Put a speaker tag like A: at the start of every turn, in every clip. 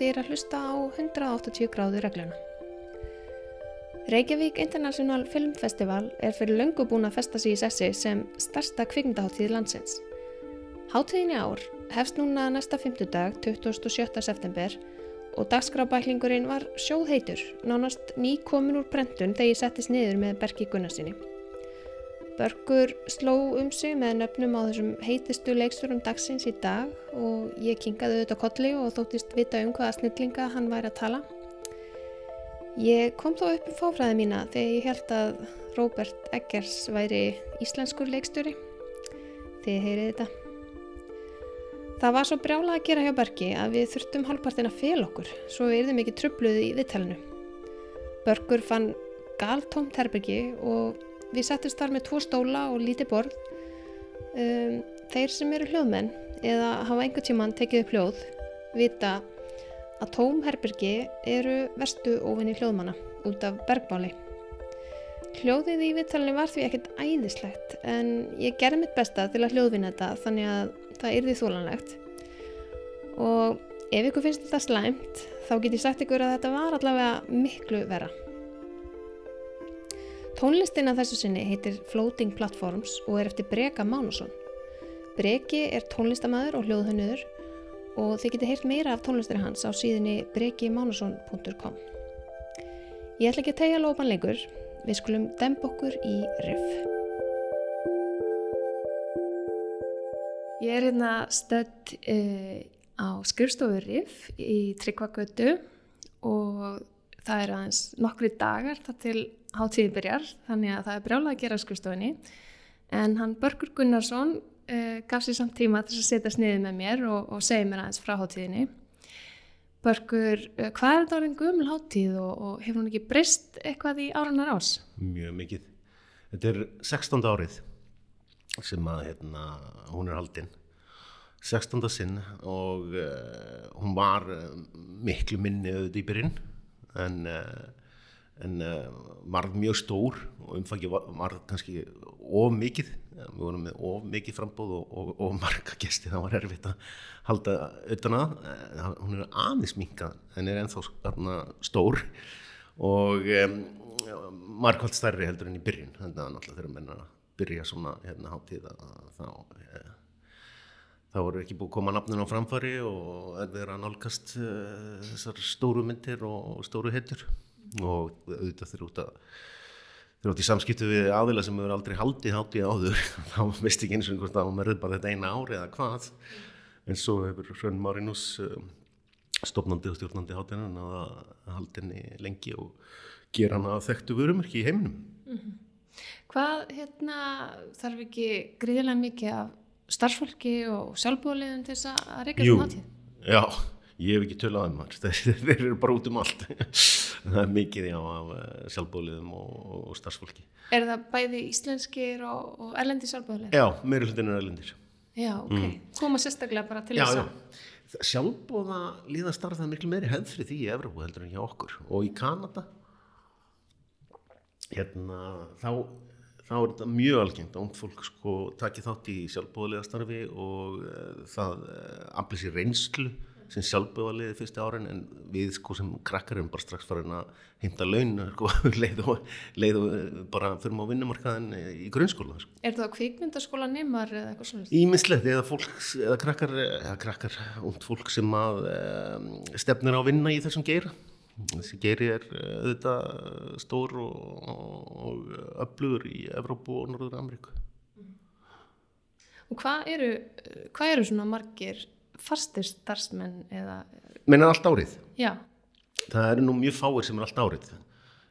A: þið er að hlusta á 180 gráðu regluna. Reykjavík International Film Festival er fyrir löngu búin að festa sig í sessi sem starsta kvikmyndaháttíð landsins. Háttíðin í ár hefst núna næsta fymtudag 27. september og dagskrábæklingurinn var sjóðheitur, nánast ný komin úr brentun þegar ég settist niður með Berki Gunnarsinni. Börgur sló um sig með nöfnum á þessum heitistu leiksturum dagsins í dag og ég kingaði auðvitað kolli og þóttist vita um hvaða snillinga hann væri að tala. Ég kom þó upp um fáfræði mína þegar ég held að Robert Eggers væri íslenskur leiksturi. Þið heyrið þetta. Það var svo brjála að gera hjá Börgi að við þurftum halvpartin að fel okkur svo við erum ekki trubluði í viðtælinu. Börgur fann galtómt herbyrgi og við settist þar með tvo stóla og lítið borð. Um, þeir sem eru hljóðmenn eða hafa einhver tíman tekið upp hljóð vita að tóm herbyrgi eru verstu ofinni hljóðmanna út af bergbáli. Hljóðið í viðtalinu var því ekkert æðislegt en ég gerði mitt besta til að hljóðvinna þetta þannig að það yrði þólanlegt og ef ykkur finnst þetta slæmt þá get ég sagt ykkur að þetta var allavega miklu vera. Tónlistin að þessu sinni heitir Floating Platforms og er eftir Breka Mánusson. Breki er tónlistamæður og hljóðhönnuður og þið getur heyrt meira af tónlistinni hans á síðinni brekimánusson.com. Ég ætla ekki að tegja lópan lengur, við skulum demb okkur í riff. Ég er hérna stödd uh, á skrifstofu riff í Tryggvagötu og það er aðeins nokkri dagar þar til hátíði byrjar, þannig að það er brjálað að gera skrifstofinni. En hann Börgur Gunnarsson uh, gaf sér samt tíma til að setja sniðið með mér og, og segja mér aðeins frá hátíðinni. Börgur, uh, hvað er þetta orðin gömul hátíð og, og hefur hún ekki breyst eitthvað í áranar ás?
B: Mjög mikið. Þetta er 16. árið sem að hérna, hún er haldinn. 16. sinn og uh, hún var miklu minni auðvitað í byrjun en, en varð mjög stór og umfangið var, var kannski of mikið. Við vorum með of mikið frambóð og, og, og marga gesti, það var erfitt að halda utan að, hún er aðeins minka en er ennþá stór og um, margvalt stærri heldur enn í byrjun þannig að náttúrulega þegar menna byrja svona hérna hátíða þá eh, þá voru ekki búið að koma nafnin á framfari og er verið að nálgast uh, þessar stóru myndir og stóru hettur og auðvitað þeir út að átt í samskiptu við aðila sem hefur aldrei haldið hátíð áður þá veist ekki eins og einhvern veginn að maður er bara þetta eina ári eða hvað. En svo hefur Hrönn Marinus uh, stopnandi og stjórnandi hátíðan að haldinni lengi og gera hana að þekktu vörumerki í heiminum. Mm -hmm.
A: Hvað hérna þarf ekki gríðilega mikið af starfsfólki og sjálfbúðaliðum til þess að reyka þessum hátíð?
B: já, ég hef ekki tölað um þar þeir, eru bara út um allt. Það er mikið já af sjálfbúðaliðum og, og starfsfólki.
A: Er það bæði íslenskir og, og erlendi sjálfbúðalið?
B: Já, meiri hlutin er erlendir.
A: Já, ok, mm. koma sérstaklega bara til þess
B: já,
A: að
B: sjálfbúða líðastarf það er miklu meiri hefð fyrir því í Evrópu heldur en hjá okkur. Og í Kanada hérna þá þá er þetta mjög algengt að ungd fólk sko taki þátt í sjálfbúðalega starfi og uh, það uh, aflið sér reynslu sem sjálfbúðaliði fyrsti árin en við sko sem krakkar erum bara strax farin að heimta laun sko, leið, og, leið og uh, bara fyrir maður vinnumarkaðin í grunnskóla sko.
A: Er það kvikmyndaskóla neymar eða eitthvað svona?
B: Ímislegt eða fólk, eða krakkar, eða krakkar ungd fólk sem að um, stefnir á vinna í þessum geira þessi geiri er auðvitað stór og, og öflugur í Evrópu og Norður Ameríku.
A: Og hvað eru, hvað eru svona margir fastir starfsmenn eða
B: Meina allt árið?
A: Já,
B: Það eru nú mjög fáir sem er allt árið.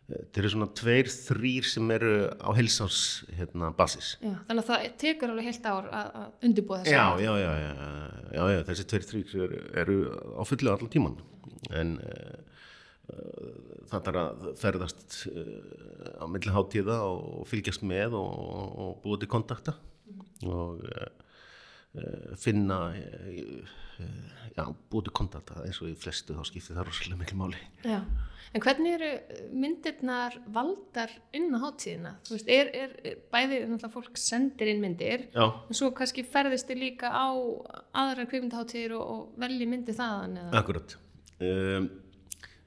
B: Þetta eru svona tveir, þrýr sem eru á heilsás hérna, basis.
A: Já, þannig að það tekur alveg heilt ár að, undirbúa þessu
B: já, já, já, já, já, þessi tveir, þrýr eru, eru á fullu allan tíman en uh, það þarf að ferðast uh, á milli hátíða og fylgjast með og, og búið til kontakta. Og uh, finna uh, já, búið til kontakta. Eins og í flestu þá skiptir það rosalega mikil máli.
A: Já, en hvernig eru myndirnar valdar inn á hátíðina? Þú veist, er, er, er bæði, fólk sendir inn myndir,
B: Já,
A: en svo kannski ferðist þið líka á aðra kvikmyndaháttíðir og, og velji myndi þaðan eða?
B: akkurat. Um,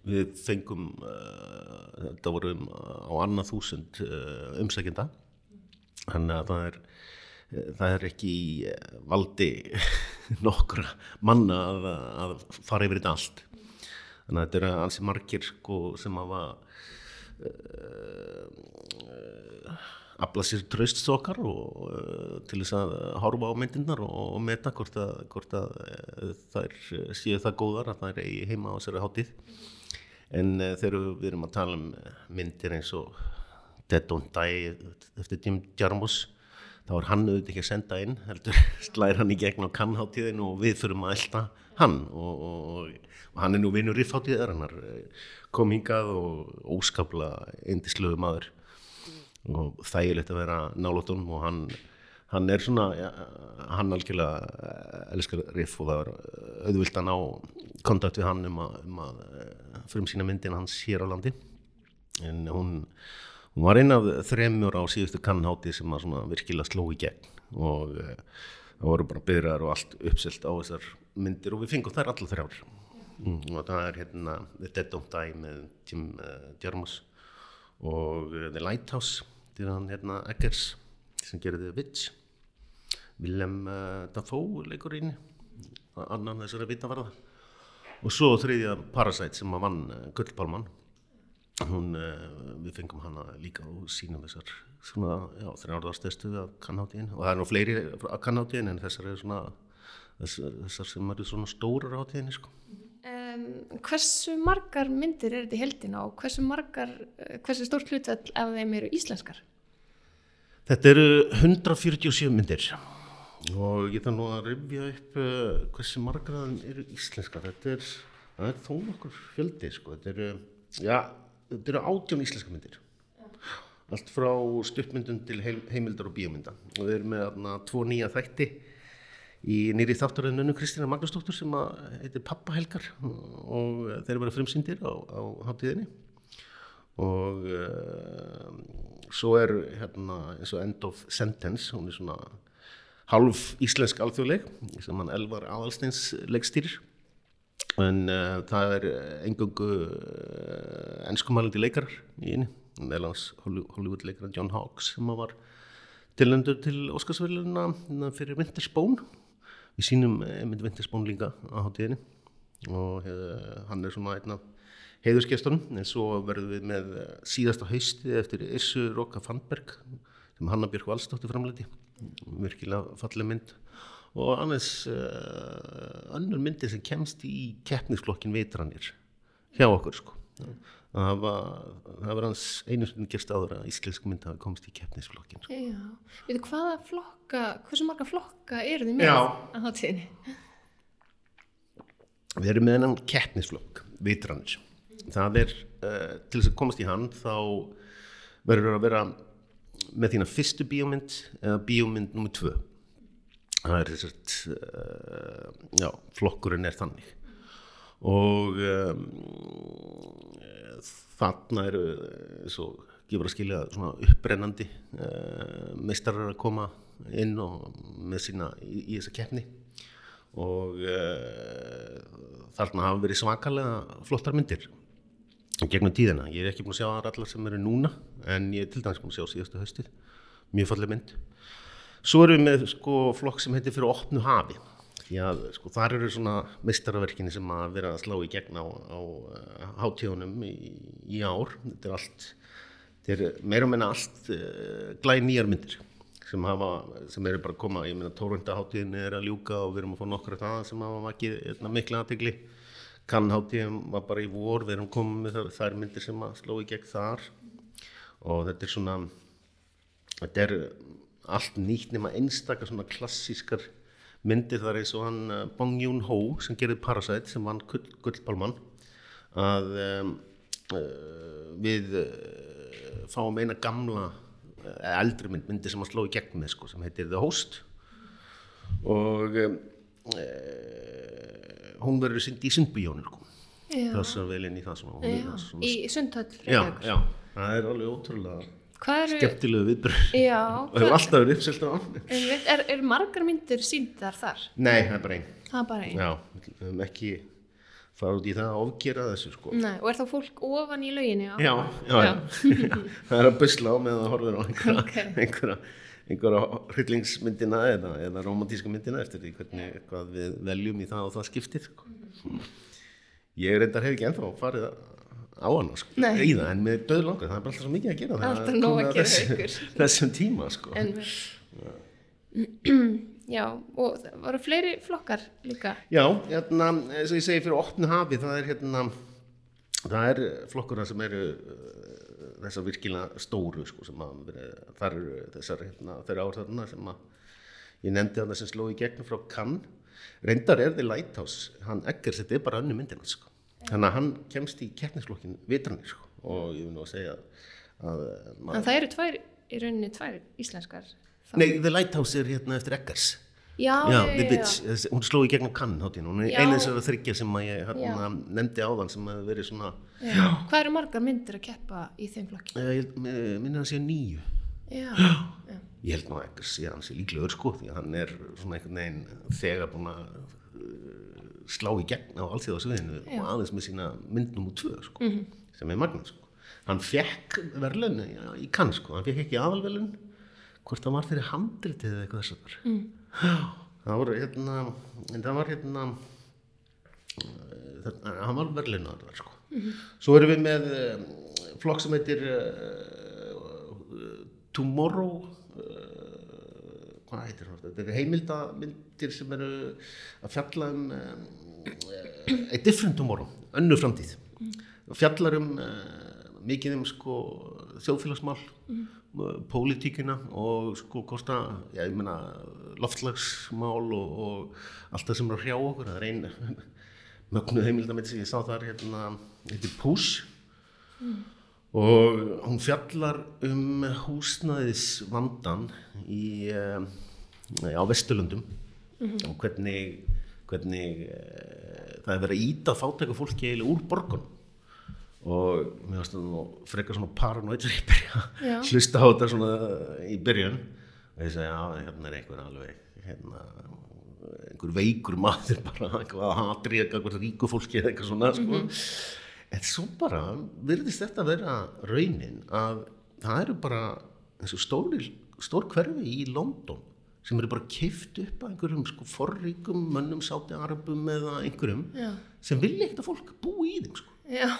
B: Við fengum uh, þetta vorum á annað þúsund uh, umsækjenda. Þannig að það er það er ekki eh, valdi nokkra manna að, að fara yfir þetta allt. Þannig að þetta eru ansi margir sko, sem hafa uh, afla sér trösts okkar og uh, til þess að horfa á myndinnar og, og meta hvort að, hvort að uh, þær séu það góðar að þær eigi heima á þessari hátíð. En uh, þegar við erum að tala um myndir eins og Dead Don't Die eftir Jim Jarmus þá er hann auðvitað ekki að senda inn heldur slæðir hann í gegn á kannháttíðinu og við þurfum að elda hann. Og, og, og hann er nú vinur riffháttíðar hann er kom hingað og óskapla eindislegu maður og þægilegt að vera nálóttunum og hann, hann er svona ja, hann algjörlega elskar riff og það er auðvilt að ná kontakt við hann um að, um að frum sína myndin hans hér á landi. En hún Hún var einn af þremjur á síðustu kannhátti sem að virkilega sló í gegn. Og það voru bara byrjar og allt uppselt á þessar myndir og við fengum þær allar þrjár. Mm, og það er hérna The Dead Don't Die með Jim Jarmus og The Lighthouse, er hann hérna Eggers sem gerði Witch. Willem Dafoe leikur íni, annan þessari vitavarða. Og svo þriðja Parasite sem að vann Gullpálmann hún, við fengum hana líka og sínum þessar svona, já, þrjárðarstestu af kannháttíðin og það er nú fleiri af kannháttíðin en þessar er svona þessar, þessar sem eru svona stórar áttíðinni sko.
A: Um, hversu margar myndir er þetta í heldina og hversu margar, hversu stórt hlutvall af þeim eru íslenskar?
B: Þetta eru 147 myndir. Og ég þarf nú að rifja upp uh, hversu margar af þeim eru íslenskar. Þetta er, er þó nokkur fjöldi sko, þetta eru, já þetta eru átjón íslenska myndir. Allt frá stuppmyndun til heimildar og bíomynda og við erum með aðna tvo nýja þætti í nýri þáttaröðuninu Kristina Magnúsdóttur sem heitir Pappahelgar og þeir eru verið frumsýndir á, á hátíðinni. Og uh, svo er hérna eins og End of Sentence hún er svona halv íslensk alþjóðleg sem hann Elvar Aðalsteins leggstýrir en uh, það er engungu uh, ennskumælandi leikarar í einu meðlans Hollywood leikara John Hawkes sem var tilöndur til Óskarsvölduna fyrir Winterspón við sínum mynd Winterspón líka á hátíðinni. Og uh, hann er svona einn af heiðurskestunum en svo verðum við með síðasta hausti eftir Irsu Roka Fannberg sem Hanna Björk Valstóttir framleiti virkilega fallið mynd. Og annars uh, önnur myndir sem kemst í keppnisflokkin vitranir hjá okkur sko það var, það var hans einu sem gerst áður að íslensk mynd hafa komst í keppnisflokkin sko.
A: Já, veitu hvaða flokka hversu marga flokka eru þið með að hátíðinni?
B: Við erum með hennan keppnisflokk vitranir það er, uh, til þess að komast í hann þá verður að vera með þína fyrstu bíómynd eða bíómynd nummið tvö. Það er þess að uh, já, flokkurinn er þannig og um, þarna eru svo gefur að skilja svona upprennandi uh, meistarar að koma inn og með sína í, í þessa keppni. Og uh, þarna hafa verið svakalega flottar myndir gegnum tíðina, ég er ekki búin að sjá allar sem eru núna en ég er til dæmis búin að sjá síðastu haustið. Mjög falleg mynd. Svo erum við með sko, flokk sem heitir fyrir opnu hafi. Því að sko, þar eru svona meistaraverkinni sem að vera að slá í gegn á, á uh, hátíðunum í, í ár. Þetta er allt, þetta er meira og menna allt uh, glæð nýjar myndir sem, hafa, sem eru bara að koma. Ég meina tórundaháttíðinni er að ljúka og við erum að fá nokkru það sem hafa vakið hérna, mikla aðtegli. Kannháttíðin var bara í vor, við erum komið með þar, þær myndir sem að sló í gegn þar og þetta er svona, þetta er allt nýtt nema einstakar svona klassískar myndir þar eins og hann uh, Bong Joon-ho sem gerði Parasite sem vann Gullpálmann að um, við uh, fáum eina gamla eldri mynd, myndi sem að sló í gegn með sko, sem heitir The Host og um, e, hún verður synd í sundbíjónu sko.
A: Já.
B: passa vel inn í það svona, er
A: í Sundhöll
B: já,
A: Reykjavíkur.
B: já, það er alveg ótrúlega
A: eru,
B: skemmtilegu viðbröð
A: já,
B: og hefur alltaf verið uppselt á
A: einmitt, er, er margar myndir síndar þar?
B: nei, það er bara einn
A: Það er bara einn.
B: já, við höfum ekki fara út í það að ofgera þessu sko
A: Nei, og er þá fólk ofan í lauginni? á?
B: já, já, já. það er að busla á með að horfa á einhverja,
A: Ok.
B: einhverja, einhverja hryllingsmyndina eða, eða romantíska myndina eftir því hvernig við veljum í það og það skiptir sko. ég reyndar hef ekki ennþá farið á hana sko, í það, en með döð langar það er bara alltaf svo mikið að gera þegar
A: Alltaf nóg að gera ykkur.
B: þessum tíma sko.
A: En Já, og það voru fleiri flokkar líka.
B: Já, hérna, eins og ég segi fyrir opnu hafi, það er hérna, það er flokkurna sem eru uh, þessar virkilega stóru, sko, sem að þar eru þessar, hérna, þeirra þarna sem að ég nefndi þarna sem sló í gegnum frá Cannes. Reyndar er þið Lighthouse, hann ekkert, þetta er bara önnu myndina, sko. Þannig að hann kemst í keppnisflokkin vitranir, sko, og ég vil nú að segja að, að
A: En það eru tvær, í rauninni tvær íslenskar. þá.
B: Nei, The Lighthouse er hérna eftir Eggers.
A: Já,
B: Já,
A: já,
B: The
A: já,
B: Bitch, þessi- hún sló í gegnum kann hátíðin, hún er
A: Já.
B: einu þessar þryggja sem ég hérna,
A: Já.
B: nefndi áðan sem hefur verið svona,
A: já. Hvað eru margar myndir að keppa í þeim flokki?
B: uh, ég minna að sé nýju.
A: Já, já.
B: Ég held nú að Eggers sé hans líklegur sko, því að hann er svona einhvern veginn þegar búin að uh, slá í gegn á allþjóðasviðinu og aðeins með sína mynd nummer tvö sko, sem er magna sko. Hann fekk verðlun í kann sko, hann fekk ekki aðalverðlun, hvort það var fyrir handritið eða eitthvað þess að. Mm. Það var hérna, en það var hérna, það, hann var verðlunar þar sko. Svo erum við með um, flokk sem heitir uh, Tomorrow uh, hvað heitir það? Þetta eru heimildamyndir sem eru að fjalla um A Different Tomorrow, önnu framtíð og fjallar um uh, mikið um sko þjóðfélagsmál mm. pólitíkina og sko kosta, já ég meina loftslagsmál og, og allt það sem er að hrjá okkur, það er ein mögnuð heimildamind sem ég sá þar hérna, heitir Pús og hún fjallar um húsnæðisvandan í, um, á Vesturlundum og hvernig, hvernig uh, það er verið að íta fátæku fólki eiginlega úr borgun og mér finnst það frekar svona paranoid þegar ég byrja að hlusta á þetta svona í byrjun. Og ég segi já, hérna er einhver alveg hérna, einhver veikur maður bara eitthvað hatri eitthvað ríku fólki eða eitthvað svona sko. En svo bara virðist þetta vera raunin að það eru bara eins og stóri, stór hverfi í London sem eru bara kift upp að einhverjum sko forríkum mönnum sáti arabum eða einhverjum
A: Já.
B: sem vilja ekkert að fólk búi í þeim sko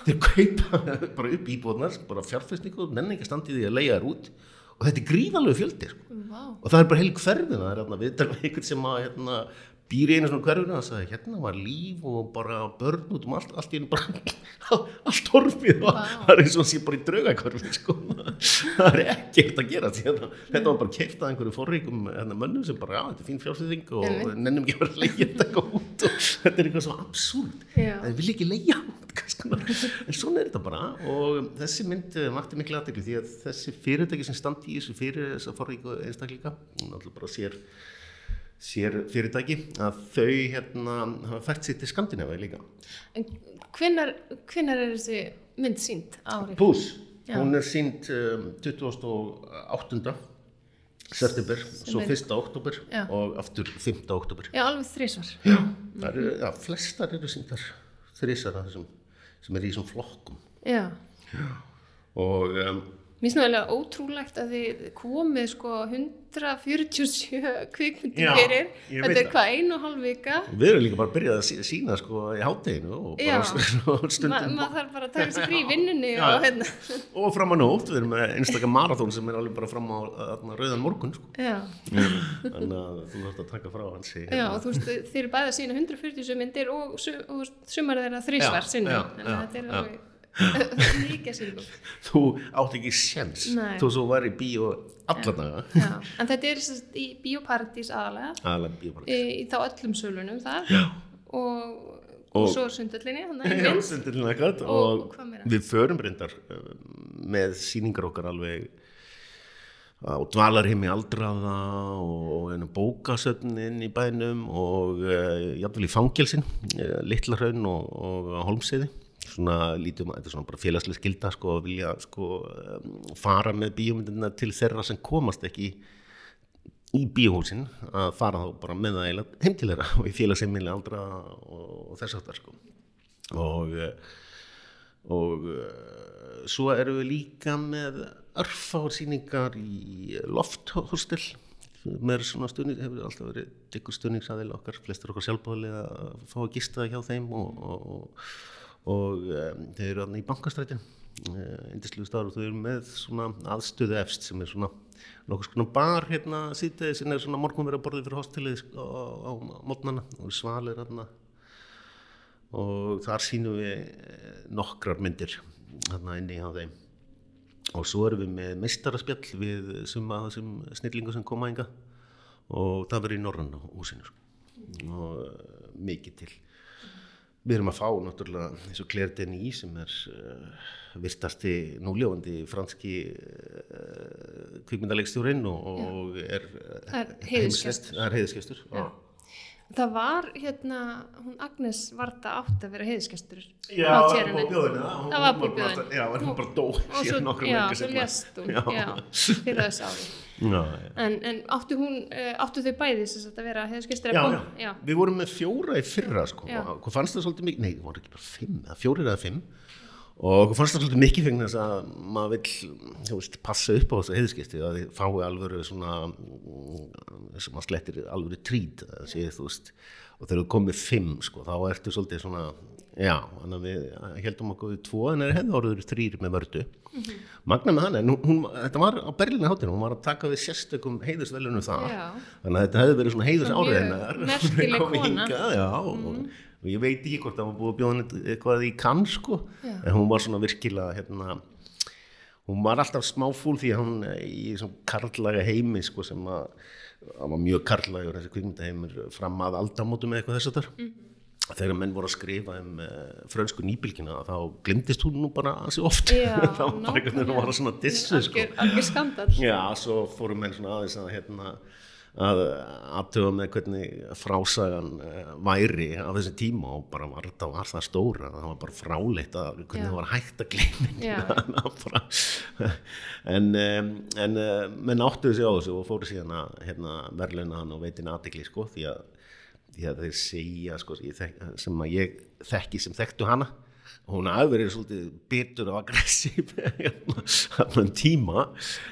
B: þeir kaupa bara upp íbúðnar bara fjárfæsningu, nenni ekki að standi því að leiða þær út og þetta er gríðalegu fjöldi sko.
A: vá.
B: og það er bara heil hverfið það er hérna, viðtal með einhvern sem að hérna, býr í einu svona hverfinu og sagði hérna var líf og bara börn út um allt, allt í einu bara allt horfið og það er eins og sé bara í draugakörfi sko. það er ekkert að gera hérna, þetta var bara keift að einhverju forríkum hérna, mönnum sem bara, já, þetta er fín fjárfæsning og nennum ekki að vera að leigja þetta eitthvað út og þetta er eitthvað svo absúrt
A: Já.
B: það vil ekki leigja út en svona er þetta bara. Og þessi mynd eh, vakti miklu aðtekli því að þessi fyrirtæki sem standi í þessu fyrir þess að forríku einstaklinga náttúrulega bara sér, sér fyrirtæki að þau hérna hafa fært sér til Skandinavi líka
A: En hvinnar, er þessi mynd sínd ári?
B: Pús,
A: Já.
B: hún er sínd um, 28. september, svo
A: er-
B: 1. oktober
A: Já.
B: og aftur 5. oktober
A: Já, alveg þrísvar.
B: Já, það eru, já, flestar eru síndar þrísara sem, sem er í þessum flokkum
A: Já.
B: og um,
A: Mér finnst nú alveg ótrúlegt að þið komið sko 147 kvikmyndir
B: Já,
A: fyrir. Þetta er
B: það.
A: hvað einu og hálf vika.
B: við erum líka bara að byrja að sí- sína sko í hátteginu og
A: Já.
B: bara
A: Ma,
B: stundum
A: maður þarf bara að taka sér frí vinnunni
B: Já.
A: og hérna.
B: og fram á nótt, við erum með einstakar marathón sem er alveg bara fram á þarna, rauðan morgun sko.
A: Já.
B: þannig að þú þarfst að taka frá hans í
A: Já, og þú veist, þið eru bæði að sína 147 myndir og, og þú veist, sumar þeirra þrísvar
B: Já,
A: sinni.
B: já,
A: Þannig að
B: já,
A: þetta er
B: já.
A: alveg.
B: þú átt ekki
A: Nei.
B: þú svo var í bíó alla daga.
A: Já, en þetta er í Bíóparadís aðalega.
B: aðalega bíó bara
A: í, í þá öllum sölunum þar. Og, og,
B: Og-
A: svo
B: akkurat
A: Og-
B: og,
A: og
B: við förum reyndar uh, með sýningar okkar alveg á dvalarheimi aldraða og bókasöfnin í bænum og uh, jafnvel í fangelsin, uh, Littlarhaun og, og Holmsiði svona lítum þetta er svona bara félagslega skilda sko að vilja sko um, fara með bíómyndina til þeirra sem komast ekki í bíóhúsin að fara þá bara með það eiginlega heim til þeirra og í félagsheimili aldra og, þess aftar sko. Og og uh, svo erum við líka með örfársýningar í lofthostel með svona stuðning, hefur alltaf verið dykkur stuðningsaðil okkar, flestir okkar sjálfbáðilega að fá að gista hjá þeim og, og, og um, þeir eru aðna í bankastrætin indislu staður og þau eru með svona aðstöðu efst sem er svona nokkuð svona bar hérna síðdegi sem er svona morgunverða borðið fyrir hostelið á, á, á mótnana. Og svalir aðna og þar sínum við nokkrar myndir hérna inni á þeim. Og svo erum við með meistaraspjall við suma þessum snillingu sem koma enga og það verður í Norranna húsinu sko. og uh, mikið til við erum að fá náttúrulega eins og Claire Denis sem er uh, virtasti núljóðandi franski uh, kvikmyndalegstjórin og, og er heiðisgestur
A: Það var hérna, hún Agnes Varda átt að vera heiðiskestur
B: Já, það var búið bjóðinu
A: það var búið bjóðinu
B: Já, hún bara dó
A: síðan nokkur Já, svo lést hún, já, já fyrir þess ári. Já, já. En, en áttu hún, eh, áttu þau bæði þess að vera heiðiskestur
B: já, já, við vorum með fjóra í fyrra sko, hvað fannst það svolítið mikið, nei, það voru ekki bara fimm, fjórir eða fimm og hvað fannst það svolítið mikið fengið þess að maður vill, þú veist, passa upp á þessu heiðiskesti að þið fái alvöru svona sem að slettir alvöru trít, sé, veist og þegar þú komið fimm, sko, þá ertu svolítið svona, já, þannig að við heldum okkur við tvo, en það hefði orður þrýr með vördu, mm -hmm. magna með hann en hún, þetta var á Berlínu hátinu hún var að taka við sérstökum heiðisvelunum það já. þannig að þetta hefði verið svona heiðis áriðinnar
A: merkileg kona
B: já, mm -hmm. og ég veit ekki hvort það var búið að bjóða eitthvað í kann, sko já. en hún var svona virkilega, hérna hún var alltaf smáfúl því að hún í svona karlaga heimi, sko, sem að það var mjög karlægur þessi kvikmyndaheimur fram að aldamótum eða eitthvað þess að þar mm. þegar menn voru að skrifa um uh, frönsku nýbylgina þá glimtist hún nú bara ansi oft þá var bara einhvern veginn að vara svona dissu sko.
A: algjör skandal
B: já, svo fórum menn svona aðeins að hérna að aðtöfa með hvernig frásagan væri á þessi tíma og bara var þetta var það stóra það var bara fráleitt að hvernig það var hægt að gleyna en en menn áttuði sig á þessu og fóru síðan að hérna, verðluna hann og veitin aðdegli sko því að, því að þeir segja sko sem að ég þekki sem þekktu hana hún hafi verið svolítið bitur og aggressív hérna tíma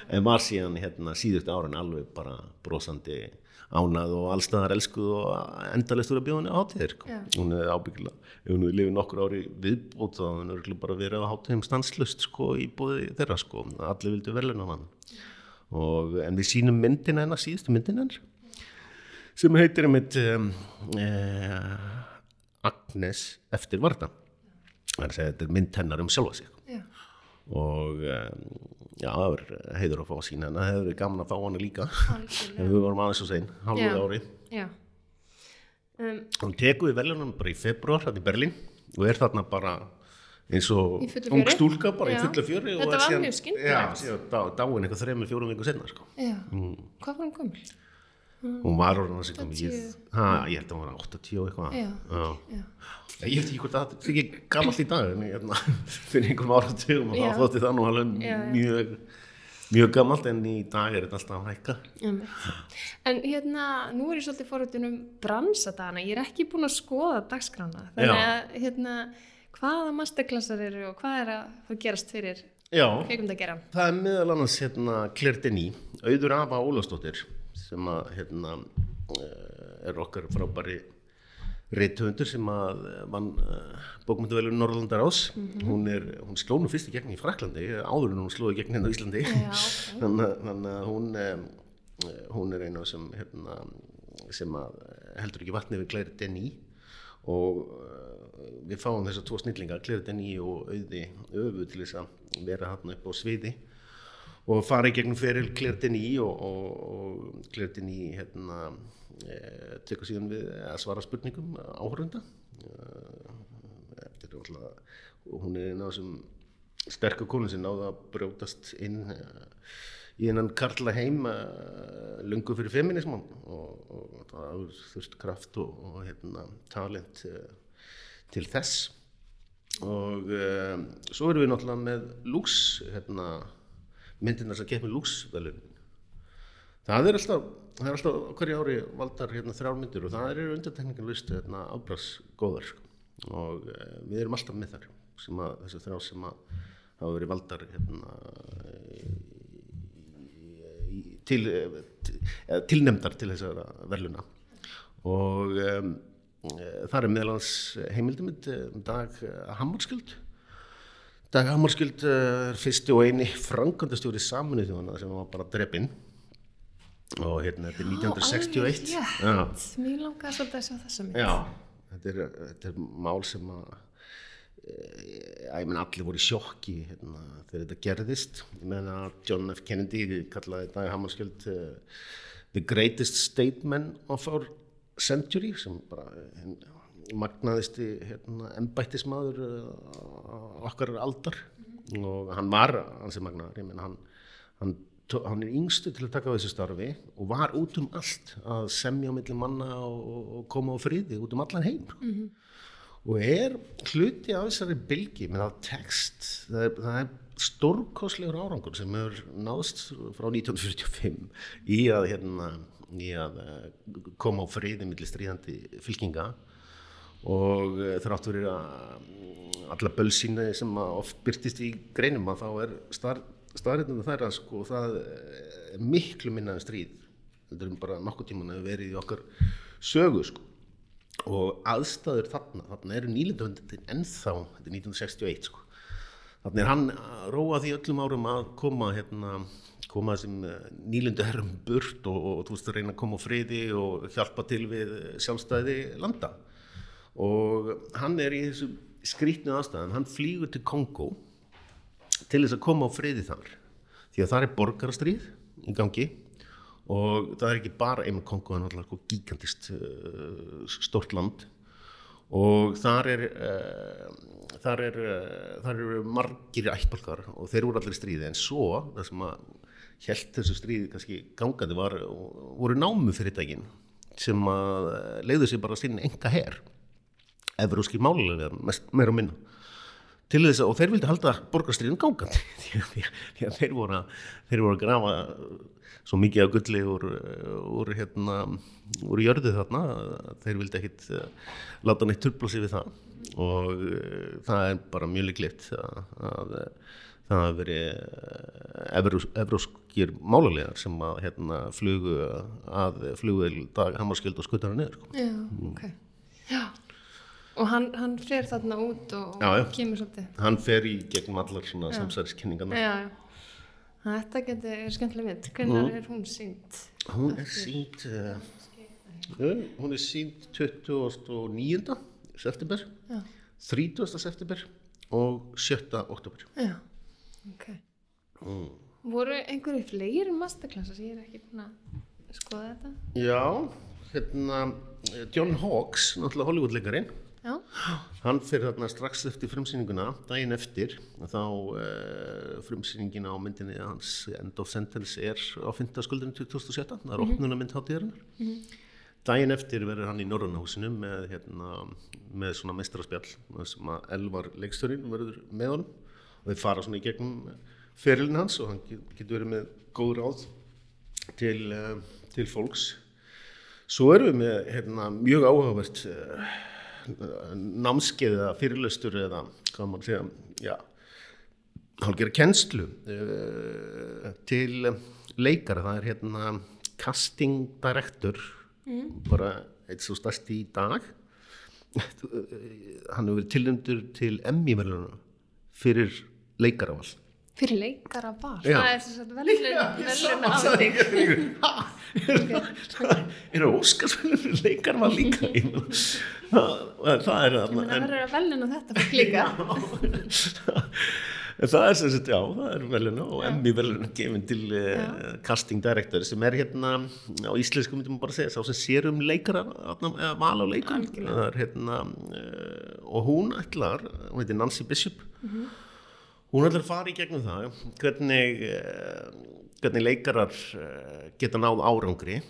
B: en var síðan hérna síðustu árin alveg bara brosandi ánað og allstaðar elskuð og endalist úr að bjóða henni átíðir sko. hún hefði ábyggilega, ef hún hefði lifið nokkur ári viðbót þá hefði henni bara verið að hátíðum stanslust sko í bóði þeirra sko. Allir vildi verðluna hann og, en við sínum myndina hennar síðustu myndina hennar sem heitir um eitt um, eh, Agnes eftir Varda þetta er mynd hennar um sjálfa sig já. og um, já, það verður heiður að fá að sína en það hefur gaman að fá hana líka en við vorum aðeins og sein, halvuð ári um, hún tekuði veljunum bara í februar hætti í Berlín og er þarna bara eins og ung stúlka bara já. í fullu fjöri
A: þetta var mjög skynnt
B: dá, dáin eitthvað þrejum, fjórum viku senna sko.
A: mm. hvað var hún gömul?
B: Hún var orðin að segja ég, ég held að hún var 8-10 og eitthvað. Já, já. Ég veit ekki hvort það er ekki gammalt í dag en hérna, finn einhverjum áratugum og þá þótti það nú alveg mjög, mjög gammalt en í dag er þetta alltaf að hækka.
A: En hérna, nú er ég svolítið fórhundin um bransadana, ég er ekki búin að skoða dagskrána, þannig að hérna, hvaða masterklassar eru og hvað er að gerast fyrir kveikund að gera?
B: Það er meðal annars hérna Denis, auður Ava Ólastóttir sem að hérna eh, er okkar frábæri reithöndur sem að vann uh, bókmynduvelur Norrlandar ás mm -hmm. hún, hún slóð nú fyrst í gegn í Fraklandi áður en hún slóði gegn hérna í Íslandi ja, okay. þannig að hún hún er eina sem, hérna, sem heldur ekki vatni við Claire Denis og við fáum þessar tvo snillingar Claire Denis og auði öfu til þess að vera hann upp á sviði og fara í gegnum feril Claire Denis og, og, Claire Denis hérna Eh, tekur síðan við að svara spurningum áhörunda eh, hún er eina af þessum sterkur konun sem náða að brjótast inn eh, í einan karla heim uh, lungu fyrir feminisman og, og það er þurft kraft og, og hérna, talent til þess. Og uh, svo erum við náttúrulega með Lux hérna, myndirna sem keppir Lux velunin það er alltaf það er alltaf hverju ári valdar hérna, þrjár myndir og það eru undantekningarlist hérna, ábrásgóðar sko. og uh, við erum alltaf með þar sem að þessu þrjár sem að hafa verið valdar hérna, í, í, til, til, tilnemdar til þessara verluna og um, það er meðalans heimildumund um dag Hammarskjöld dag Hammarskjöld er fyrsti og eini frangandastjóri saminuð þjóðana sem var bara drefinn og hérna þetta er 1961
A: Já, alveg, mér langaði svolítið að sjá þessa mynd.
B: Já, þetta er, þetta er mál sem að að ég menn allir voru í sjokki hérna, þegar þetta gerðist. Ég menn að John F. Kennedy kallaði Dag Hammarskjöld uh, the greatest statement of our century sem bara uh, magnaðisti hérna, embættismadur uh, okkar aldar og hann var hansi magnaður, ég menn hann, hann hann er yngstu til að taka á þessu starfi og var út um allt að semja á milli manna og, og koma á friði út um allan heim mm -hmm. og er hluti af þessari bylgi með það text það er, það er stórkoslegur árangur sem hefur náðst frá 1945 í að, hérna, í að koma á friði millir stríðandi fylkinga og þrátt verið að alla bölsína sem oft byrtist í greinum að þá er staðrætnum er að sko það er miklu minna en stríð þetta er bara nokkuð tíman að verið í okkar sögu sko. Og aðstæður þarna, þarna eru nýlindavöndin ennþá, þetta er 1961 sko. Þarna er hann að róa því öllum árum að koma hérna koma þessum nýlindu herrum burt og, og þú veist að reyna að koma á friði og hjálpa til við sjálfstæði landa og hann er í þessu skrítnu aðstæðan, hann flýgur til Kongo til þess að koma á friði þar. Því að það er borgarastríð í gangi og það er ekki bara einmitt Kongo, það er náttúrulega sko gigantist uh, stort land. Og þar er uh, þar er uh, þar eru margir ættbalkar og þeir voru allir í stríði. En svo það sem að held þessu stríði kannski gangandi var voru námu fyrir daginn sem að leiðu sér bara sinni enga her efruskir málulega meira og minna til þess að, og þeir vildi halda borgarstríðin gangandi því að, þeir, voru að, þeir voru að grafa svo mikið af gulli úr, úr, hérna, úr jörðu þarna þeir vildi ekkit láta neitt turblósi við það og það er bara mjög líklegt að, að það hafi verið evróskir málulegar sem að hérna, flugu að flugu dag Hammarskjöld og skuttara niður sko.
A: Já, ok. Já. Og hann, hann fer þarna út og,
B: Já,
A: og kemur svolítið.
B: hann fer í gegnum allar svona samsæriskenningarna
A: Já, já. Þetta getur, er skemmtileg mynd. Hvernig er hún sínt?
B: Hún er sínt uh, uh, hún er sínt 29. september
A: Já.
B: 30. september og 7. oktober
A: Já, ok.
B: mm.
A: Voru einhverju fleiri masterklassar sem ég er ekki búin að skoða þetta?
B: Já, hérna eh, John Hawkes, náttúrulega Hollywoodleikarinn
A: Já.
B: hann fyrir þarna strax eftir frumsýninguna daginn eftir þá uh, frumsýningin á myndinni hans End of Sentence er á 5. skuldinu 2017 það er opnuna mynd hátíðarinnar daginn eftir verður hann í Norrannahúsinu með, hérna, með svona meistaraspjall sem að Elvar leiksturinn verður með honum og þeir fara svona í gegnum ferilin hans og hann get- getur verið með góð ráð til, uh, til fólks svo erum við með hérna, mjög áhugavert uh, námskeið eða fyrirlöstur eða hvað maður segja já, hálfgerða kennslu uh, til leikara. Það er hérna casting director bara eitt svo stærsti í dag. Hann hefur verið tilnæmdur til Emmy verðunum fyrir leikaravall
A: Fyrir leikara var.
B: Já.
A: Það er þess að velun, velun afting.
B: er það óskarsvelun fyrir leikaravall líka Ég meina, það, er
A: Það verður að veluna þetta fólk líka.
B: Það er sem sagt, já, það er veluna og Emmy veluna gefin til uh, casting director sem er hérna á íslensku myndum við bara segja, sá sem sér um leikara eða val á er hérna uh, og hún ætlar, hún heitir Nancy Bishop hún ætlar að fara í gegnum það hvernig uh, hvernig leikarar uh, geta náð árangri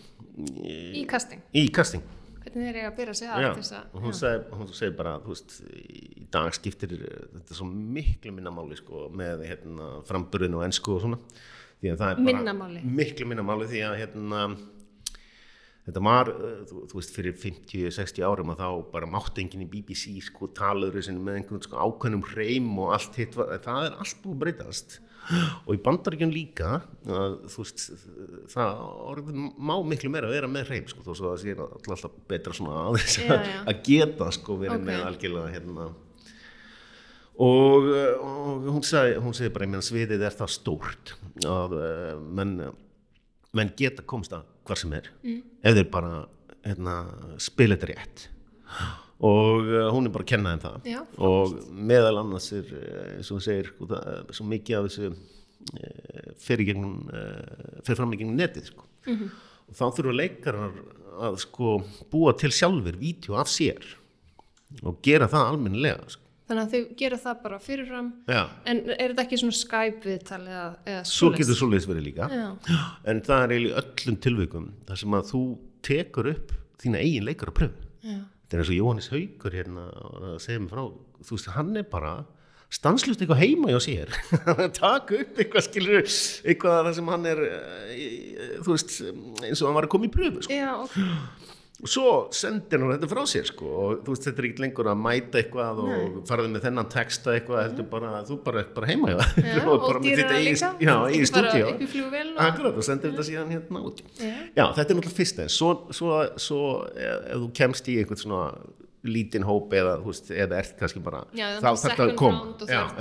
A: Í casting,
B: í casting.
A: Hvernig þeir eiga að byrja að
B: Já,
A: til þess að
B: og hún segi, hún segi bara, veist, í dag skiptir eh, þetta svo miklu minna máli sko, með hérna, framburðin og ennsku og svona, því að það er bara
A: Minna máli.
B: miklu minna máli því að hérna, þetta var, eh, þú, þú veist, fyrir 50-60 árum að þá bara mátti enginn í BBC sko talaður með einhvern sko ákveðnum hreim og allt hitt, það er allt búið breytast og í bandaríkjum líka að, þú veist, það orðin má miklu meira að vera með hreim sko, þó svo að það sé alltaf, betra svona aðeins
A: Já, já.
B: að geta sko verið
A: Ok.
B: með algjörlega hérna og, eh, og hún segi, hún segi bara, ég meina sviðið er það stórt að uh, menn, menn geta komst að hvar sem er mm. ef þeir bara hérna, spila þetta rétt og uh, hún er bara að kenna þeim það
A: Já,
B: og meðal annars er eh, eins og hún segir sko, það, svo mikið af þessu uh, fer, gegnum, fer fram í gegnum netið sko.
A: Mhm.
B: og þá þurfa leikarar að sko, búa til sjálfur vídeo af sér og gera það almennilega sko.
A: Þannig að þau gera það bara fyrirfram.
B: Já.
A: En er þetta ekki svona Skype viðtal eða, eða
B: svo getur svoleiðis verið líka.
A: Já,
B: en það er eiginlega öllum tilvikum þar sem að þú tekur upp þína eigin leikar að pröfu þetta er eins og Jóhannes Haugur hérna að segja mig frá, þú veist, hann er bara stanslust eitthvað heima hjá sér. Að taka upp eitthvað skilur eitthvað þar sem hann er eh, þú veist, eins og hann var að koma í pröfu sko.
A: já ok
B: og svo sendir hann þetta frá sér sko. og þú veist, þetta er ekki lengur að mæta eitthvað og farið með þennan texta eitthvað heldur bara, þú bara ert bara heima
A: Já, og
B: bara með eigin,
A: líka.
B: já,
A: í og-
B: akkurat og sendir þetta síðan hérna út
A: Já.
B: já, þetta er náttúrulega fyrst svo, svo, svo ef, ef þú kemst í einhvern svona lítinn hóp eða, þú veist, eða ert kannski bara þá
A: að
B: þetta að
A: og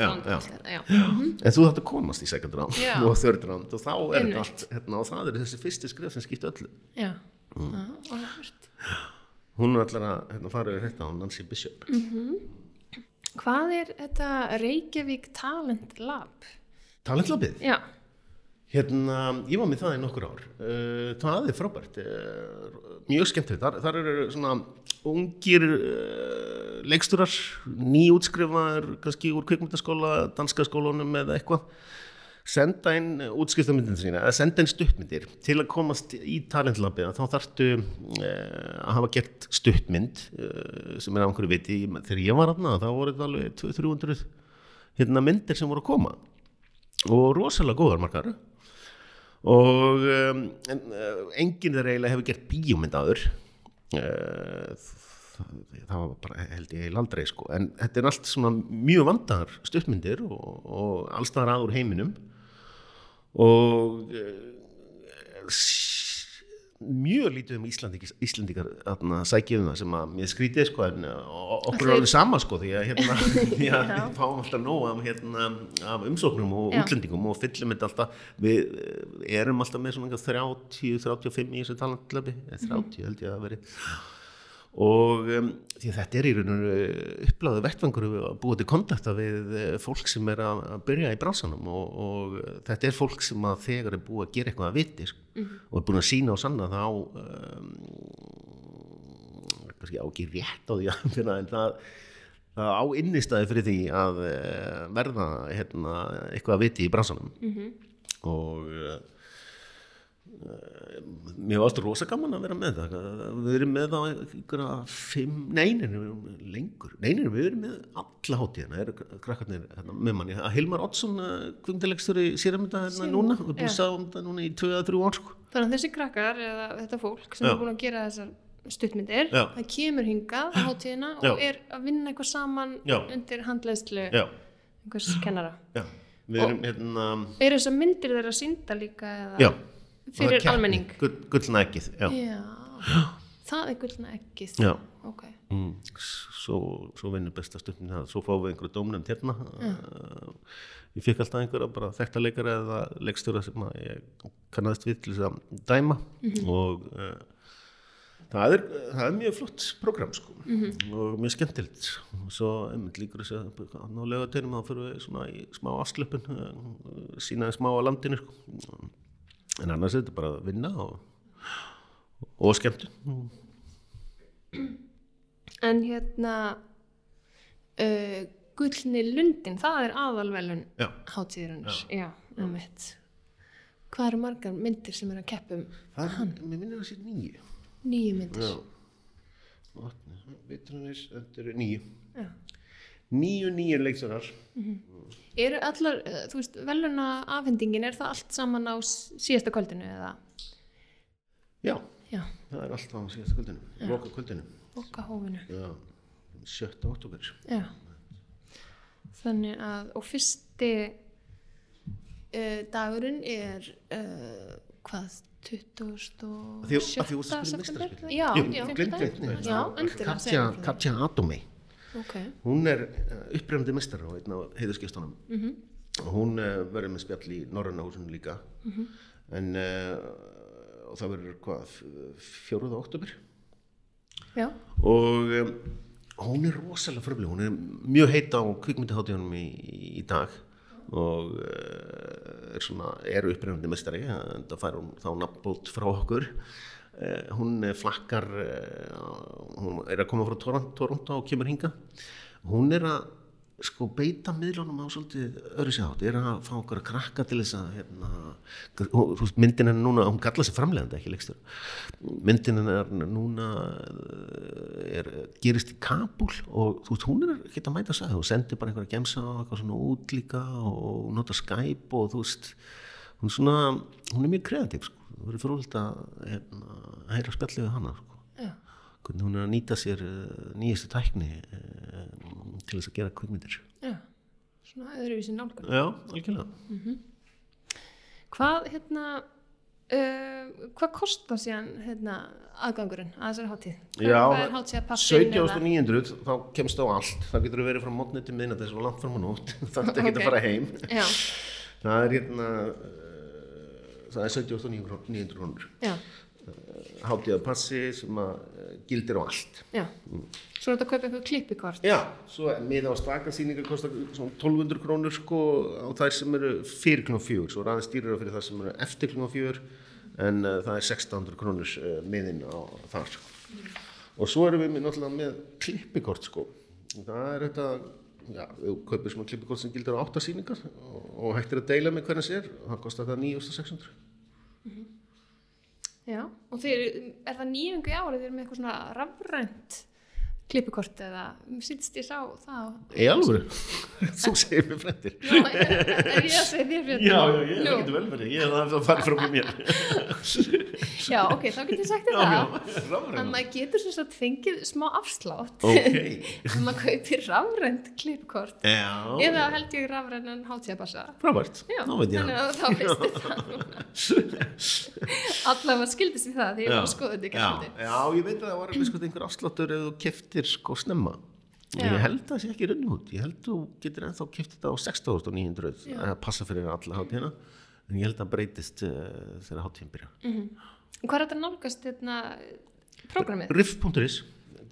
A: og þetta, já. Mhm.
B: en þú þarf að komast í second round og third round og þá er þetta allt hérna, og það er þessi fyrsti skrif sem skipta öllu
A: Já,
B: Mm.
A: já, áhugavert.
B: Hún er allar að hérna, fara yfir þetta á Nancy Bishop
A: Hvað er þetta Reykjavík Talent Lab?
B: talentlabið
A: Já,
B: Hérna, ég var með það í nokkur ár. Uh, það er frábært, uh, mjög skemmtilegt. Þar, þar eru svona ungir uh, leiksturar, nýútskrifaðar, kannski úr kvikmyndaskóla, danska skólunum eða eitthvað, senda inn útskriftamyndin sína, eða senda inn stuttmyndir. Til að komast í talentlabið. Þá þarftu uh, að hafa gert stuttmynd uh, sem er á einhverju viti. Þegar ég var aðna, þá voru þetta alveg 200-300 hérna, myndir sem voru að koma. Og rosalega góðar margar. Og um, en, enginn þeirra eiginlega hefur gert bíómynd aður það, var bara held ég heil aldrei sko. En þetta er allt svona mjög vandar stuttmyndir og, og allstaðar að úr heiminum og s- mjög lítið um Íslandikar, sækjum það sem að mér skrítið sko en uh, okkur er alveg sama sko því að hérna við fáum alltaf nóg af, hérna, af umsóknum og
A: Já.
B: útlendingum og fyllum þetta alltaf. Við eh, erum alltaf með svona 30-35 í þessu talantlöfi 30 held ég að veri og um, því þetta er í rauninu uppláðu vettvangur að búa til kontakta við eh, fólk sem er að, byrja í bransanum og, og eh, þetta er fólk sem að þegar er búið að gera eitthvað að viti sko, og er búin að sína og sanna þá um, kannski á ekki rétt á því að finna en það, á innistæði fyrir því að eh, verða hérna, eitthvað að viti í bransanum og uh, mér varst rosa gaman að vera með það. Við erum með á einhverja fimm, neynir lengur. Neynir við erum með alla hátíðina. Eru krakkarnir hérna, með manni. Að Hilmar Oddsson kvingdilegstur í séramönda hérna núna, við erum búin að
A: já.
B: sá um þetta núna í 2-3 ár sko.
A: Þannig að þessi krakkar eða þetta fólk sem
B: Já.
A: er búin að gera þessar stuttmyndir
B: Já.
A: það kemur hingað á hátíðina
B: Já.
A: og er að vinna eitthvað saman undir handleiðslu
B: já,
A: einhvers kennara.
B: Við erum hérna
A: Er þessar myndir þeirra sínda líka eða fyrir almenning?
B: gull, gullna ekkið já,
A: Já, það er gullna ekkið.
B: já.
A: Ok,
B: Mm, svo, svo vinnur besta stundin það. Svo fáum við einhverju dómnefnd hérna. Uh, ég fikk alltaf einhverja bara þekkta leikara eða leikstjóra sem ég kannast við til þess að dæma. Og uh, það, er, það er mjög flott program sko. Og mjög skemmtilegt. Og svo einmitt líkur þess að á lögatunum þá fyrir við í smá afslöpun uh, sínaði smá á landinu sko. En annars er þetta bara að vinna og, og skemmtun
A: en hérna uh, gullni lundin, það er aðalvelun
B: Já.
A: hátíðurinnar. Já, um mitt. Hvað eru margar myndir sem eru að keppum?
B: Það er, mér minnir að það sé nýju.
A: Nýju myndir.
B: Já. Þetta eru nýju. Nýju, nýju leikstjórar.
A: Eru allar, eh, þú veist, veluna afhendingin, er það allt saman á síðasta kvöldinu eða?
B: Já,
A: Já,
B: það er alltaf á síðasta kvöldinu, loka kvöldinu.
A: okkar hófinu.
B: Já, 7. oktober.
A: Já. Þannig að, og fyrsti uh, dagurinn er, uh, hvað, 27.
B: Af því- af því þú varst að spila
A: september? Já,
B: Jú,
A: já,
B: gleymdi
A: fimmtudaginn.
B: einni.
A: Já, endilega,
B: Katja,
A: segðu mér frá því.
B: Katja Adomei.
A: Ok,
B: Hún er upprefndi mistara á einn af heiðurskistunum. Mm -hmm. Hún uh, verður með spjall í Norræna húsinu líka. En uh, og það verður hvað, fjóruða oktober.
A: já,
B: Og um, hún er rosalega fröfli. Hún er mjög heit á kvikmyndaháttíðunum í, í dag. Og uh, er svona, er upprefndi mistari. En það fær hún þá nafnbót frá okkur. Uh, hún eh, flakkar, uh, hún er að koma frá Toron- Toronto og kemur hinga. Hún er að sko beita miðlunum á svolítið öðru sér er að fá okkur að krakka til þess að hérna, myndin er núna, hún kallar sig framlegandi ekki leikstur, myndin er núna eh, er, gerist í Kabul og þú veist, hún er ekki að mæta að segja, hún sendir bara einhverja gemsa og eitthvað svona út líka og nota Skype og þú veist hún er svona, hún er mjög kreatív sko, þú verður fróðilegt að hérna, heyra spjallið við hana sko hvernig hún er að nýta sér uh, nýjastu tækni uh, til þess að gera kvikmyndir.
A: já. Svona öðruvísi nálgun.
B: Já, algjörlega.
A: Hvað, hérna, uh, hvað kostar síðan, hérna, aðgangurinn að þessari hátíð?
B: Já,
A: hvað er hátíð að passinn
B: 17.900 þá kemst á allt. Það getur verið frá mótni til miðnætti þess að langt fram á nótt. Það er ekki
A: Ok.
B: að fara heim.
A: Já,
B: Það er hérna, það er 17.900 krónur.
A: já,
B: Hátíða passi sem að uh, gildir á allt.
A: já. Svo er þetta að kaupa eitthvað klippikort.
B: Já, svo miða á stakarsýningar kostar svona 1200 krónur sko á þær sem eru fyrir klunum fjögur, svo er aðeins dýrara fyrir það sem eru eftir klunum fjögur en uh, það er 1600 krónur uh, miðin á þar. Og svo erum við með, náttúrulega með klippikort sko. Það er þetta, já, við kaupum svona klippikort sem gildir á 8 sýningar og, og hægt er að deila með hvernig sér og það kostar það 9600.
A: Já, og þeir, er það nýjöngu í árið þeir eru með eitthvað svona rafrænt klippikort eða, sýtst ég sá það.
B: Í alvöru? Þú segir mér frættir.
A: Já, er, er ég að segja þér fyrir
B: Já, já, ég,
A: Nú,
B: það getur vel verið, ég hef það farið frá mér.
A: já, ok, þá getur ég sagt Að
B: rafræn.
A: maður getur sem sagt fengið smá afslátt
B: Ok.
A: ef maður kaupir rafrænt klippikort
B: Já.
A: eða held ég rafrænan hátíðabassa.
B: Frábært, þá veit ég það.
A: að þá veistu það. Allavega skildist í það því ég var að skoða þetta
B: já,
A: gæti.
B: já, ég veit að það var eitthvað einhver afsláttur ef þú keftir sko snemma.
A: Já.
B: Ég held að það sé ekki runni út. Ég held að þú getur ennþá keft þetta á 6.900 að passa fyrir alla hátíðina. En ég held að það breytist uh, þegar hátíðin byrja.
A: Hvað er þetta nálgast hérna, prógramið?
B: Riff.is,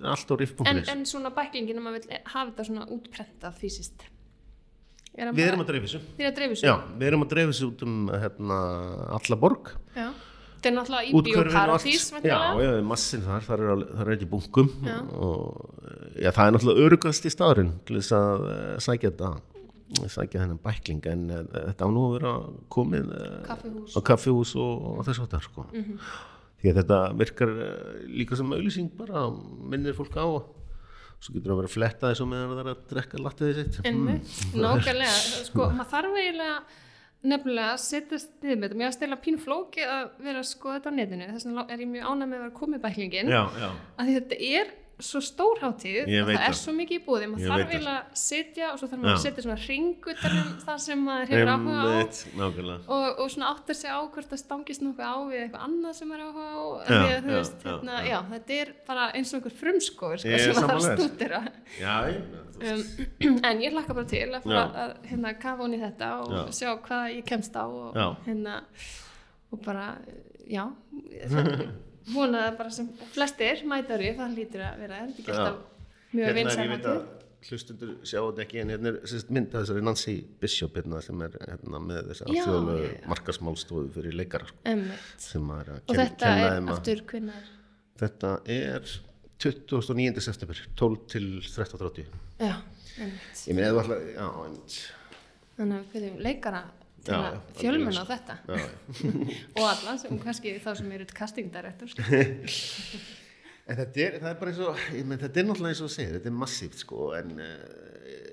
B: allt á
A: En,
B: riff.is.
A: en svona bæklingin að maður vil hafa þetta svona útprentað fysiskt. Er
B: Við erum að
A: er?
B: Já, við erum að dreifa þessu út um hérna, alla borg.
A: Já. Þetta er náttúrulega í bioparadís.
B: Já, já, massin þar, þar er, þar er ekki bunkum
A: Já.
B: og já, það er náttúrulega örugast í staðurinn til þess að uh, sækja þetta sækja þennan bækling en uh, þetta á nú að vera komið uh,
A: Kaffihús.
B: á kaffihús og, og þess að þetta sko.
A: Mhm.
B: því að þetta virkar uh, líka sem auðlýsing bara minnir fólk á svo getur það að vera að fletta þessu meðan það er að drekka lattiði sitt.
A: Einmitt, nákvæmlega, sko, maður þarf eiginlega nefnilega að setjast niður með þetta, mér að stela pínu flóki að vera að skoða þetta á netinu, þess vegna er ég mjög ánæg með að vera komið bæklingin,
B: já, já,
A: að þetta er svo stór hátíð og það er svo mikið í búði, maður þarf eiginlega að setja og svo þarf maður að setja svona ringutanum það sem maður hefur áhuga á. Og, og svona áttar sig á hvort það stangist nokkuð á við eitthvað annað sem er áhuga á
B: Já,
A: því að þú veist,
B: já,
A: hérna,
B: já.
A: þetta er bara eins og einhver frumskóður sko, sem maður þarf að
B: veist.
A: um, en ég hlakka bara til að að hérna, kafa hún í þetta og
B: Já.
A: sjá hvað ég kemst á og, hérna, og bara, já það- vona það bara sem flestir mætari, það lítur að vera er þetta ekki
B: Já.
A: alltaf mjög
B: hérna er ég veit að hlustundur sjá þetta ekki en hérna er sérst, mynd að þessari Nancy Bishop hérna, sem er hérna, með þessi
A: Já,
B: alþjóðlegu markasmálstofu fyrir leikara sko, sem er að
A: og
B: ken,
A: þetta
B: kenna
A: er
B: þeim
A: aftur hvinnar
B: þetta er 29. september 12 til 13.30
A: já, emmitt
B: ég meina eða alltaf já, einmitt.
A: þannig að við byrjum leikara til
B: Já,
A: að
B: já,
A: fjölmenna á þetta og alla sem kannski þá sem eru castingdirektor
B: En þetta er, er bara eins og, menn, þetta er náttúrulega eins og segir, þetta er massíft sko, en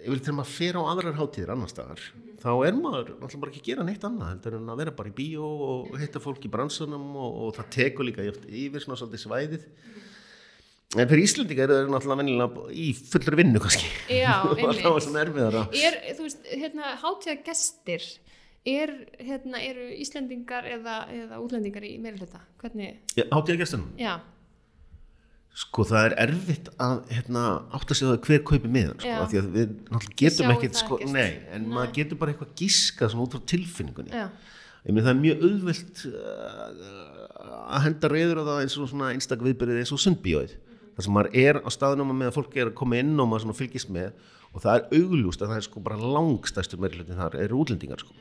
B: ég vil til maður fer á aðrar hátíðir annar staðar, þá er maður náttúrulega bara ekki að gera neitt annað, heldur en að vera bara í bíó og hitta fólk í bransunum og, og það tekur líka yfir svona svolítið svæðið. En fyrir Íslandingar er það náttúrulega venjulega í fullur vinnu kannski.
A: Já,
B: og það var
A: einmitt.
B: svona erfiðara.
A: er, þú veist, hérna, hátíða gestir er, hérna, eru Íslendingar eða, eða útlendingar í meiri hluta hvernig,
B: Hátíðargestunum?
A: já,
B: Sko það er erfitt að hérna, átt að segja það hver kaupi miðan sko, af því að við náttúrulega getum ekkert
A: það
B: sko,
A: ekkert.
B: nei, en maður getur bara eitthvað gíska svona út frá tilfinningunni. Það er mjög auðvelt uh, að henda reyður á það eins og svona einstak viðbyrðið eins og sundbíóið. Þar sem maður er á staðnum með að fólk er að koma inn og maður fylgist með og það er augljóst að það er sko bara langstæstur meirlutin þar eru útlendingar sko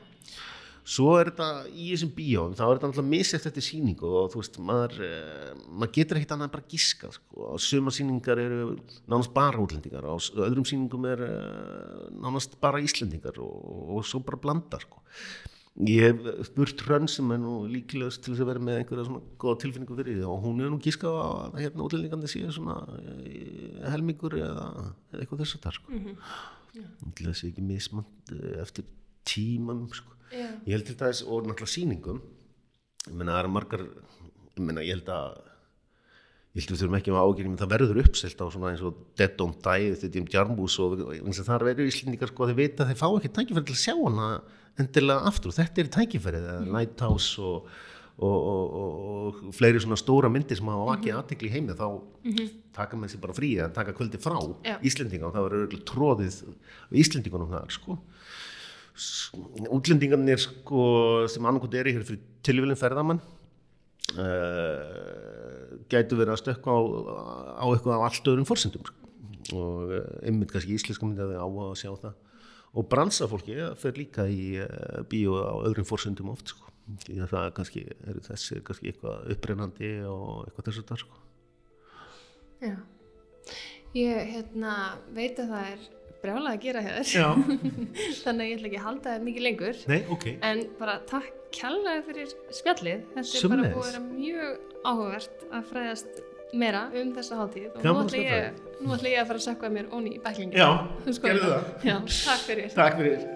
B: svo er þetta í þessum bíóum þá er þetta náttúrulega miseft eftir sýningu og þú veist, maður, uh, maður getur ekkert annað bara giska sko. og suma sýningar eru nánast bara útlendingar og öðrum sýningum er uh, nánast bara íslendingar og, og svo bara blanda sko. ég hef spurt hrönn sem er nú líklegast til þess að vera með einhverja svona góða tilfinningu fyrir því og hún er nú gískað að hérna útlendingandi séu svona uh, helmingur eða, eitthvað þess að það sko. til þess að ekki mismand uh, eftir tímum sko
A: já,
B: ég held til dæmis og náttúrulega sýningum ég meina það eru margar ég meina ég held að ég held að við þurfum ekki að ágjörnum það verður uppselt á svona eins og Dead Don't Die þetta er um Jarmbús og eins og þar verður íslendingar sko að þeir vita að þeir fá ekki tækifæri til að sjá hana endilega aftur. Þetta er tækifærið eða Lighthouse og, og, og, og, fleiri svona stóra myndir sem hafa vakið aðtekli í heimi þá taka með sér bara frí að taka kvöldi frá
A: Já.
B: Íslendinga og það verður tróðið Íslendingunum þar sko útlendingarnir sko, sem annarkot er í hér fyrir tilvílinn ferðamann uh, gætu verið að stökka á, á eitthvað á allt öðrum forsendum sko. og uh, einmitt kannski íslenska myndi að þau á að sjá það og bransafólki ja, fer líka í uh, bíó á öðrum forsendum oft sko. að það kannski er þessi kannski eitthvað upprennandi og eitthvað þessu þar sko.
A: já ég, hérna, veit að það er brjálað að gera hér þannig að ég ætla ekki að halda það mikið lengur.
B: Nei, ok.
A: En bara takk kjærlega fyrir spjallið. Þetta er bara búið að vera mjög áhugavert að fræðast meira um þessa hátíð. Og nú ætla, ég, nú ætla ég að fara að sökka mér onni í bæklingi
B: Já,
A: Skoða
B: gerðu það.
A: Já, takk fyrir.
B: Takk fyrir